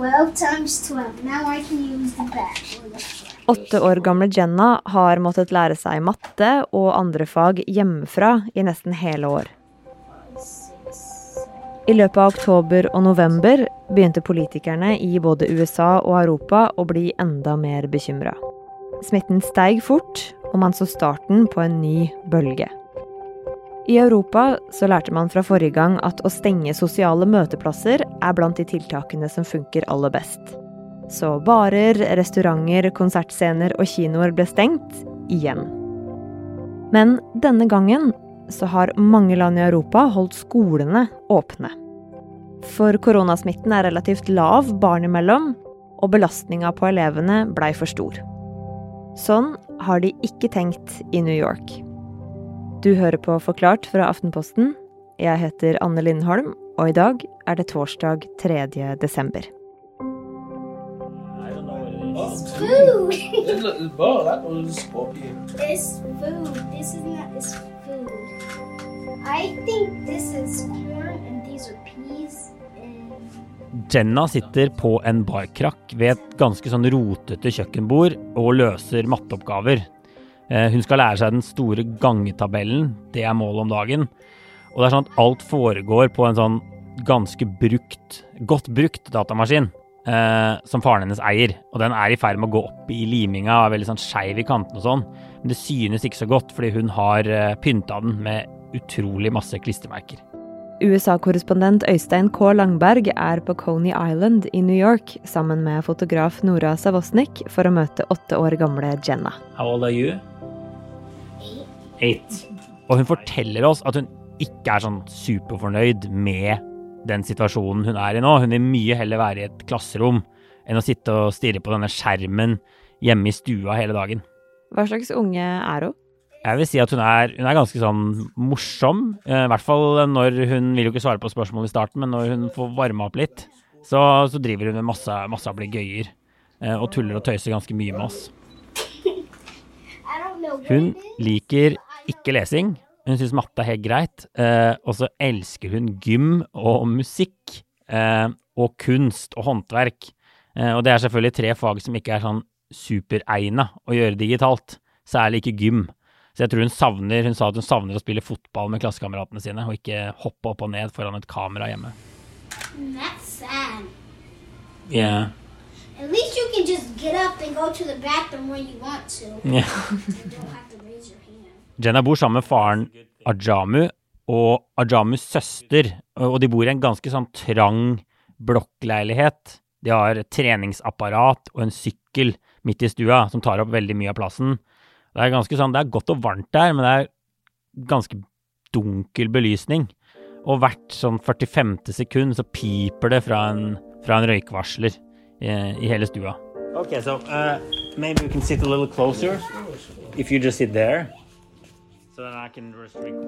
12 times 12. Now I can use the back. or the front. Åtte år gamle Jenna har måttet lære seg matte og andre fag hjemmefra i nesten hele år. I løpet av oktober og november begynte politikerne i både USA og Europa å bli enda mer bekymra. Smitten steig fort, og man så starten på en ny bølge. I Europa så lærte man fra forrige gang at å stenge sosiale møteplasser er blant de tiltakene som funker aller best. Så barer, restauranter, konsertscener og kinoer ble stengt igjen. Men denne gangen så har mange land i Europa holdt skolene åpne. For koronasmitten er relativt lav barn imellom, og belastninga på elevene blei for stor. Sånn har de ikke tenkt i New York. Du hører på Forklart fra Aftenposten. Jeg heter Anne Lindholm, og i dag er det torsdag 3. desember. Jenna sitter på en barkrakk ved et ganske sånn rotete kjøkkenbord og løser matteoppgaver. Eh, Hun skal lære seg den store gangetabellen, det er målet om dagen. Og det er sånn at alt foregår på en sånn ganske brukt, godt brukt datamaskin eh, som faren hennes eier. Og den er i ferd med å gå opp i liminga og er veldig sånn skeiv i kantene og sånn. Men det synes ikke så godt fordi hun har eh, pynta den med utrolig masse klistremerker. USA-korrespondent Øystein K. Langberg er på Coney Island i New York sammen med fotograf Nora Savosnik for å møte åtte år gamle Jenna. How old are you? Eight. Og hun forteller oss at hun ikke er sånn superfornøyd med den situasjonen hun er i nå. Hun vil mye heller være i et klasserom enn å sitte og stirre på denne skjermen hjemme i stua hele dagen. Hva slags unge er hun? Jeg vil si at hun er, hun er ganske sånn morsom. eh, I hvert fall når hun vil jo ikke svare på spørsmål i starten, men når hun får varma opp litt, så, så driver hun med masse, masse ablegøyer eh, og tuller og tøyser ganske mye med oss. Hun liker ikke lesing. Hun syns matte er helt greit. Eh, og så elsker hun gym og musikk. Og kunst og håndverk. Og det er selvfølgelig tre fag som ikke er sånn superegna å gjøre digitalt. Særlig ikke gym. Så jeg tror hun savner Hun sa at hun savner å spille fotball med klassekameratene sine, og ikke hoppe opp og ned foran et kamera hjemme. That's sad. Yeah. At least you can just get up and go to the bathroom when you want to. Yeah. Jenna bor sammen med faren Ajamu og Ajamus søster, og de bor i en ganske sånn trang blokkleilighet. De har et treningsapparat og en sykkel midt i stua som tar opp veldig mye av plassen. Det er ganske sånn, det er godt og varmt der, men det er ganske dunkel belysning. Og hvert sånn 45. sekund så piper det fra en, fra en røykvarsler i, i hele stua. Okay, so uh, maybe we can sit a little closer if you just sit there.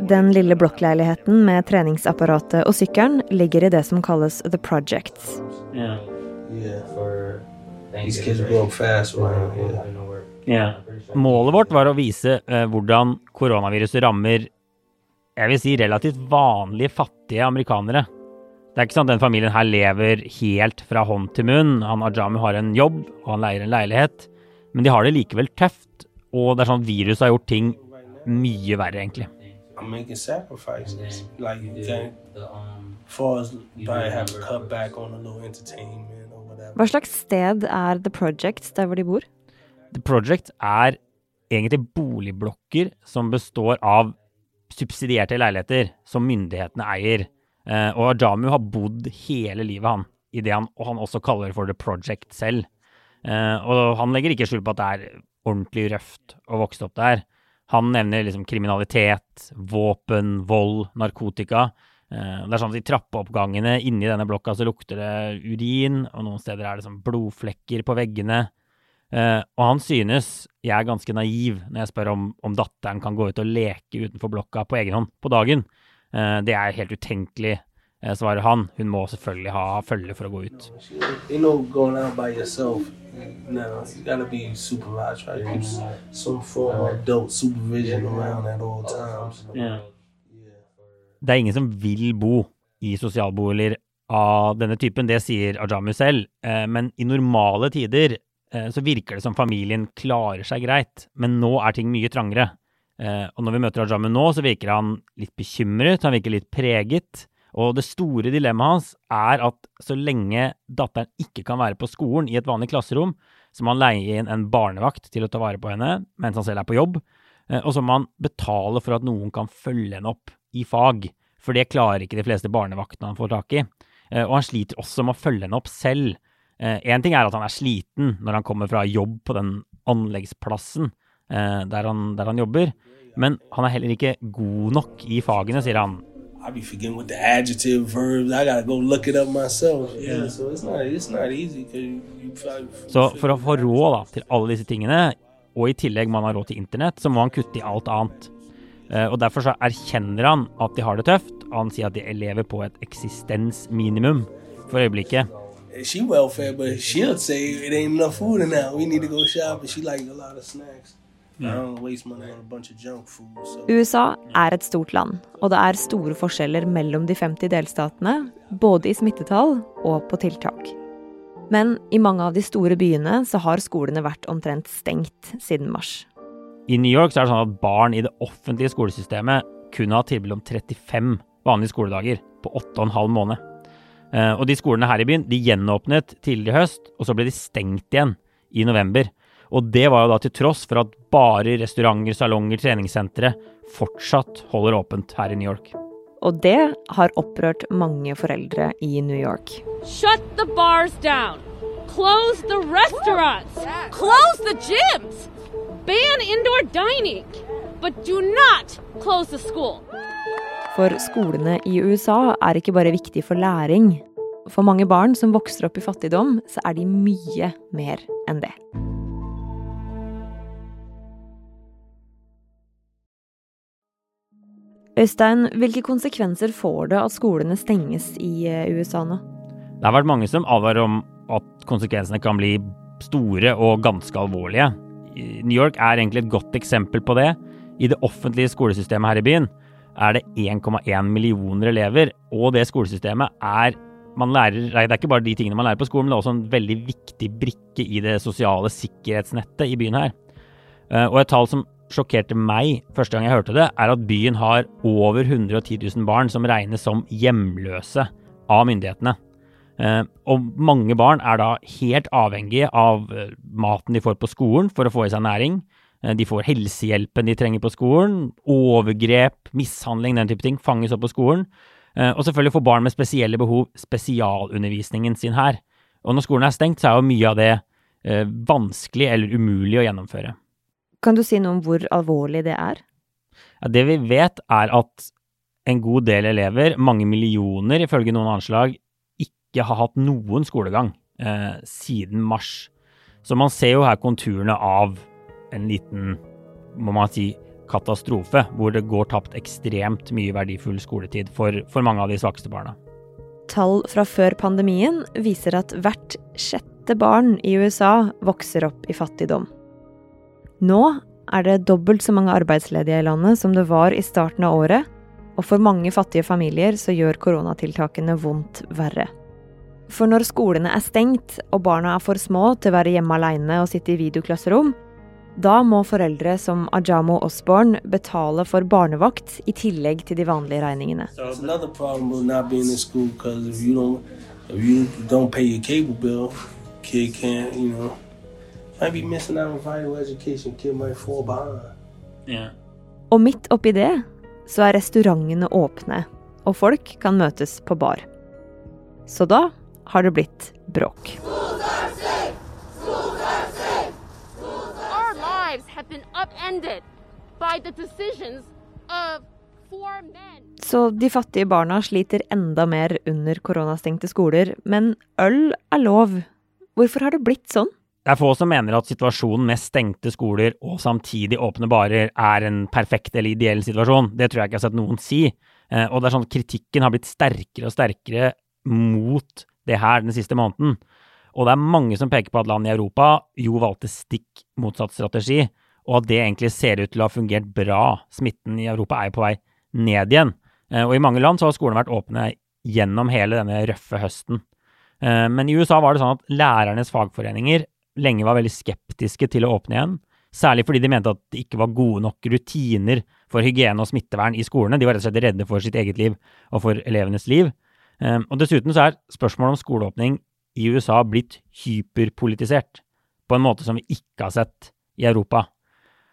Den lille blokkleiligheten med treningsapparatet og sykkelen ligger i det som kalles The Projects. Yeah. Yeah. for Yeah. Målet vårt var å vise eh, hvordan koronaviruset rammer jeg vil si relativt vanlige, fattige amerikanere. Det er ikke sant den familien her lever helt fra hånd til munn. Han Ajami har en jobb, og han leier en leilighet. Men de har det likevel tøft, og det er sånn at viruset har gjort ting mye verre, egentlig. I'm making sacrifices. Like you can't, far as probably have to cut back on a little entertainment or whatever. Hva slags sted er The Projects der hvor de bor? The Project er egentlig boligblokker som består av subsidierte leiligheter som myndighetene eier. Eh, og Ajamu har bodd hele livet, han, i det han, og han også kaller for The Project selv. Eh, og han legger ikke skjul på at det er ordentlig røft å vokse opp der. Han nevner liksom kriminalitet, våpen, vold, narkotika. Eh, det er sånn at I trappeoppgangene inni denne blokka så lukter det urin, og noen steder er det sånn blodflekker på veggene. Eh, og han synes jeg er ganske naiv når jeg spør om, om datteren kan gå ut og leke utenfor blokka på egen hånd på dagen. Eh, det er helt utenkelig, eh, svarer han. Hun må selvfølgelig ha følge for å gå ut. Det er ingen som vil bo i sosialboliger av denne typen, det sier Ajamu selv. Men i normale tider så virker det som familien klarer seg greit. Men nå er ting mye trangere. Eh, og når vi møter Ajamu nå, så virker han litt bekymret, han virker litt preget. Og det store dilemmaet hans er at så lenge datteren ikke kan være på skolen i et vanlig klasserom, så må han leie inn en barnevakt til å ta vare på henne mens han selv er på jobb. Og så må han betale for at noen kan følge henne opp i fag. For det klarer ikke de fleste barnevaktene han får tak i. Eh, og han sliter også med å følge henne opp selv. Én eh, ting er at han er sliten når han kommer fra jobb på den anleggsplassen eh, der han, der han jobber, men han er heller ikke god nok i fagene, sier han. Så for å få råd da, til alle disse tingene, og i tillegg man har råd til internett, så må han kutte i alt annet. Eh, og Derfor så erkjenner han at de har det tøft, og han sier at de lever på et eksistensminimum for øyeblikket. She welfare, but she'll say it ain't enough food in there. We need to go shopping. She like a lot of snacks. USA er et stort land, og det er store forskjeller mellom de 50 delstatene, både i smittetall og på tiltak. Men i mange av de store byene så har skolene vært omtrent stengt siden mars. I New York så er det sånn at barn i det offentlige skolesystemet kunne ha tilbud om 35 vanlige skoledager på 8,5 måned. Eh, og de skolene her i byen de gjenåpnet tidligere i høst, og så ble de stengt igjen i november. Og det var jo da til tross for at bare restauranter, salonger, treningssentre fortsatt holder åpent her i New York. Og det har opprørt mange foreldre i New York. Shut the bars down! Close the restaurants! Close the gyms! Ban indoor dining, but do not close the school. For skolene i USA er ikke bare viktig for læring. For mange barn som vokser opp i fattigdom, så er de mye mer enn det. Øystein, hvilke konsekvenser får det at skolene stenges i eh, USA nå? Det har vært mange som advarer om at konsekvensene kan bli store og ganske alvorlige. New York er egentlig et godt eksempel på det. I det offentlige skolesystemet her i byen er det 1,1 millioner elever, og det skolesystemet er lærer, Det er ikke bare de tingene man lærer på skolen, men det er også en veldig viktig brikke i det sosiale sikkerhetsnettet i byen her. Eh, og et tall som sjokkerte meg første gang jeg hørte det, er at byen har over 110 000 barn som regnes som hjemløse av myndighetene. Eh, og mange barn er da helt avhengige av eh, maten de får på skolen for å få i seg næring. Eh, de får helsehjelpen de trenger på skolen. Overgrep, mishandling, den type ting fanges opp på skolen. Og selvfølgelig får barn med spesielle behov spesialundervisningen sin her. Og når skolen er stengt, så er jo mye av det vanskelig eller umulig å gjennomføre. Kan du si noe om hvor alvorlig det er? Ja, det vi vet, er at en god del elever, mange millioner ifølge noen anslag, ikke har hatt noen skolegang eh, siden mars. Så man ser jo her konturene av en liten, må man si, katastrofe, hvor det går tapt ekstremt mye verdifull skoletid for, for mange av de svakeste barna. Tall fra før pandemien viser at hvert sjette barn i USA vokser opp i fattigdom. Nå er det dobbelt så mange arbeidsledige i landet som det var i starten av året, og for mange fattige familier så gjør koronatiltakene vondt verre. For når skolene er stengt og barna er for små til å være hjemme alene og sitte i videoklasserom, da må foreldre som Ajamo Osborne betale for barnevakt i tillegg til de vanlige regningene. Og midt oppi det så er restaurantene åpne, og folk kan møtes på bar. Så da har det blitt bråk. Så de fattige barna sliter enda mer under koronastengte skoler. Men øl er lov. Hvorfor har det blitt sånn? Det er få som mener at situasjonen med stengte skoler og samtidig åpne barer er en perfekt eller ideell situasjon. Det tror jeg ikke jeg har sett noen si. Eh, og det er sånn at kritikken har blitt sterkere og sterkere mot det her den siste måneden. Og det er mange som peker på at land i Europa jo valgte stikk motsatt strategi, og at det egentlig ser ut til å ha fungert bra. Smitten i Europa er på vei ned igjen. Eh, og i mange land så har skolene vært åpne gjennom hele denne røffe høsten. Eh, men i USA var det sånn at lærernes fagforeninger lenge var veldig skeptiske til å åpne igjen. Særlig fordi de mente at det ikke var gode nok rutiner for hygiene og smittevern i skolene. De var rett og slett redde for sitt eget liv og for elevenes liv. Eh, og dessuten så er spørsmålet om skoleåpning i USA blitt hyperpolitisert på en måte som vi ikke har sett i Europa.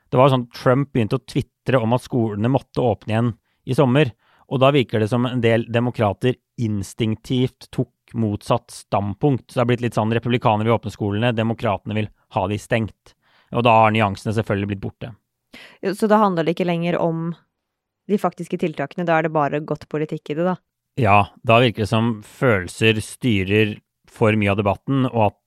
Det var sånn Trump begynte å tvitre om at skolene måtte åpne igjen i sommer, og da virker det som en del demokrater instinktivt tok motsatt standpunkt. Så det har blitt litt sånn republikanere vil åpne skolene, demokratene vil ha de stengt. Og da har nyansene selvfølgelig blitt borte. Så da handler det ikke lenger om de faktiske tiltakene, da er det bare godt politikk i det, da? Ja, da virker det som følelser styrer for mye av debatten, og at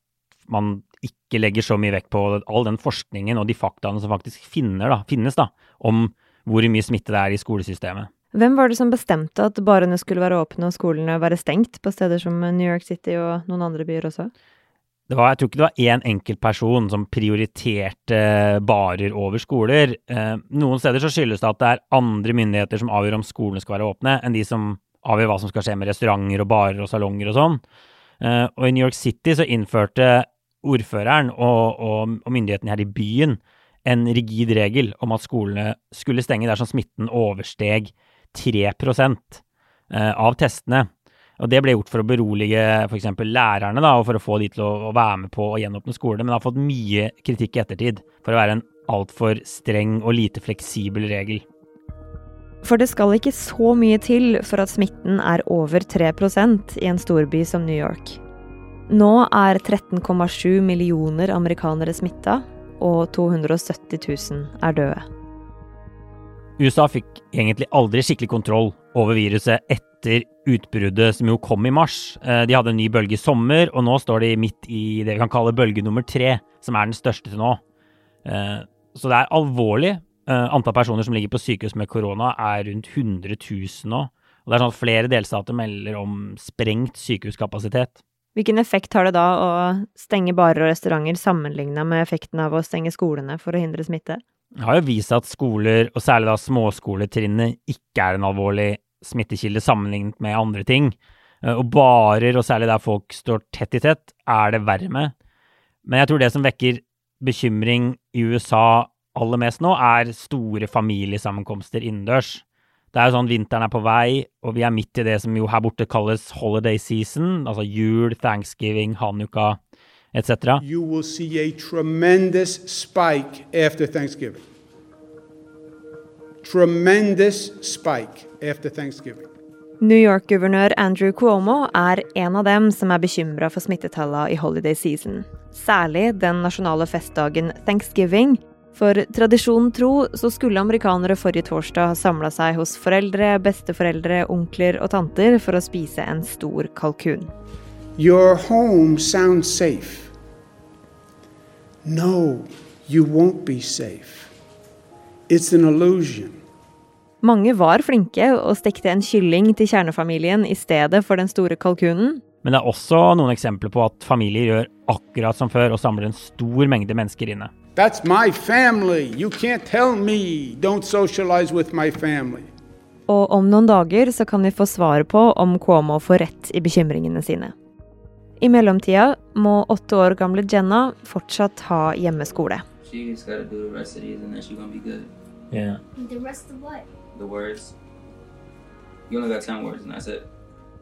man ikke legger så mye vekt på all den forskningen og de faktaene som faktisk finner, da, finnes da, om hvor mye smitte det er i skolesystemet. Hvem var det som bestemte at barene skulle være åpne og skolene være stengt på steder som New York City og noen andre byer også? Det var, jeg tror ikke det var én enkelt person som prioriterte barer over skoler. Eh, noen steder så skyldes det at det er andre myndigheter som avgjør om skolene skal være åpne, enn de som avgjør hva som skal skje med restauranter og barer og salonger og sånn. Eh, og i New York City så innførte ordføreren og, og, og myndighetene her i byen en rigid regel om at skolene skulle stenge dersom smitten oversteg 3 eh, av testene. Og Det ble gjort for å berolige f.eks. lærerne da, og for å få de til å, være med på å gjenåpne skolene, men har fått mye kritikk i ettertid for å være en altfor streng og lite fleksibel regel. For det skal ikke så mye til for at smitten er over 3% i en storby som New York. Nå er 13,7 millioner amerikanere smitta, og 270 000 er døde. USA fikk egentlig aldri skikkelig kontroll over viruset etter utbruddet som jo kom i mars. Eh, de hadde en ny bølge i sommer, og nå står de midt i det vi kan kalle bølge nummer tre, som er den største til nå. Eh, så det er alvorlig. Eh, antall personer som ligger på sykehus med korona er rundt 100 000 nå. Og det er sånn at flere delstater melder om sprengt sykehuskapasitet. Hvilken effekt har det da å stenge barer og restauranter sammenligna med effekten av å stenge skolene for å hindre smitte? Det har jo vist at skoler, og særlig da småskoletrinnet, ikke er en alvorlig smittekilde sammenlignet med andre ting. Eh, og barer, og særlig der folk står tett i tett, er det verre med. Men jeg tror det som vekker bekymring i USA aller mest nå, er store familiesammenkomster innendørs. Det er jo sånn vinteren er på vei, og vi er midt i det som jo her borte kalles holiday season, altså jul, thanksgiving, hanukka etc. You will see a tremendous spike after Thanksgiving. Tremendous spike after Thanksgiving. New York-guvernør Andrew Cuomo er en av dem som er bekymra for smittetallene i holiday season. Særlig den nasjonale festdagen thanksgiving, for tradisjonen tro så skulle amerikanere forrige torsdag ha samla seg hos foreldre, besteforeldre, onkler og tanter for å spise en stor kalkun. Your home sounds safe. No, you won't be safe. It's an illusion. Mange var flinke og stekte en kylling til kjernefamilien i stedet for den store kalkunen. Men det er også noen eksempler på at familier gjør akkurat som før og samler en stor mengde mennesker inne. That's my family. You can't tell me don't socialize with my family. Og om noen dager så kan vi få svaret på om Cuomo får rett i bekymringene sine. I mellomtida må åtte år gamle Jenna fortsatt ha hjemmeskole. She just gotta do the rest of these and then she's gonna be good. Yeah. The rest of what? The words. You only got 10 words and that's it.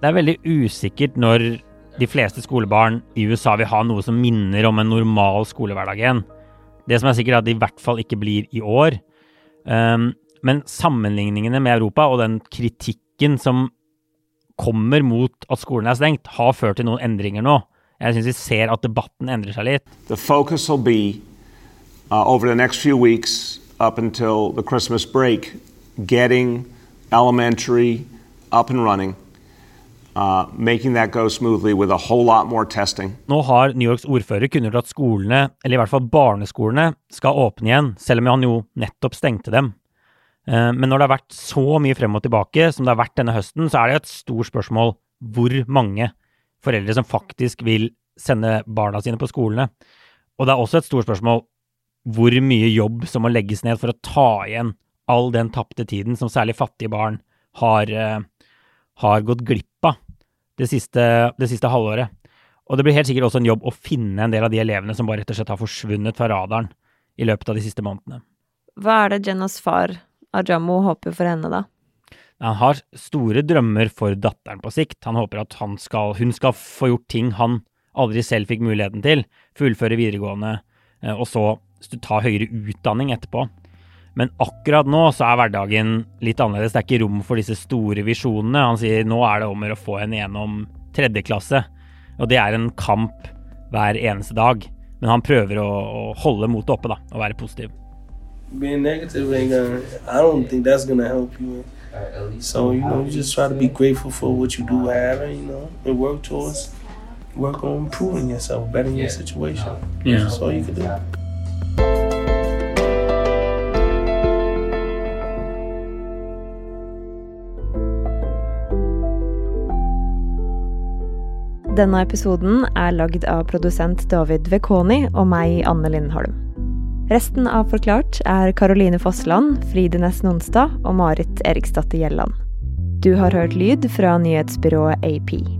Det er veldig usikkert når de fleste skolebarn i USA vil ha noe som minner om en normal skolehverdag igjen. Det som er sikkert, er at det i hvert fall ikke blir i år. Um, men sammenligningene med Europa og den kritikken som kommer mot at skolen er stengt, har ført til noen endringer nå. Jeg syns vi ser at debatten endrer seg litt. The focus will uh, over the next few weeks up until the Christmas break getting elementary up and. Uh, making that go smoothly with a whole lot more testing. Nå har New Yorks ordfører kunngjort at skolene, eller i hvert fall barneskolene, skal åpne igjen, selv om han jo nettopp stengte dem. Uh, men når det har vært så mye frem og tilbake som det har vært denne høsten, så er det et stort spørsmål hvor mange foreldre som faktisk vil sende barna sine på skolene. Og det er også et stort spørsmål hvor mye jobb som må legges ned for å ta igjen all den tapte tiden som særlig fattige barn har, uh, har gått glipp det siste, det siste halvåret. Og det blir helt sikkert også en jobb å finne en del av de elevene som bare rett og slett har forsvunnet fra radaren i løpet av de siste månedene. Hva er det Jennas far, Ajamo, håper for henne, da? Han har store drømmer for datteren på sikt. Han håper at han skal, hun skal få gjort ting han aldri selv fikk muligheten til. Fullføre videregående, eh, og så ta høyere utdanning etterpå. Men akkurat nå så er hverdagen litt annerledes. Det er ikke rom for disse store visjonene. Han sier nå er det om å få en gjennom tredje klasse. Og det er en kamp hver eneste dag. Men han prøver å, å holde motet oppe da, og være positiv. Being negative ain't gonna. I don't think that's gonna help you. So you know, you just try to be grateful for what you do have, and you know, and work towards, work on improving yourself, bettering your situation. Yeah. That's all you can do. Denne episoden er lagd av produsent David Vekoni og meg, Anne Lindholm. Resten av Forklart er Caroline Fossland, Fride Nesten Nonstad og Marit Eriksdatter Gjelland. Du har hørt lyd fra nyhetsbyrået AP.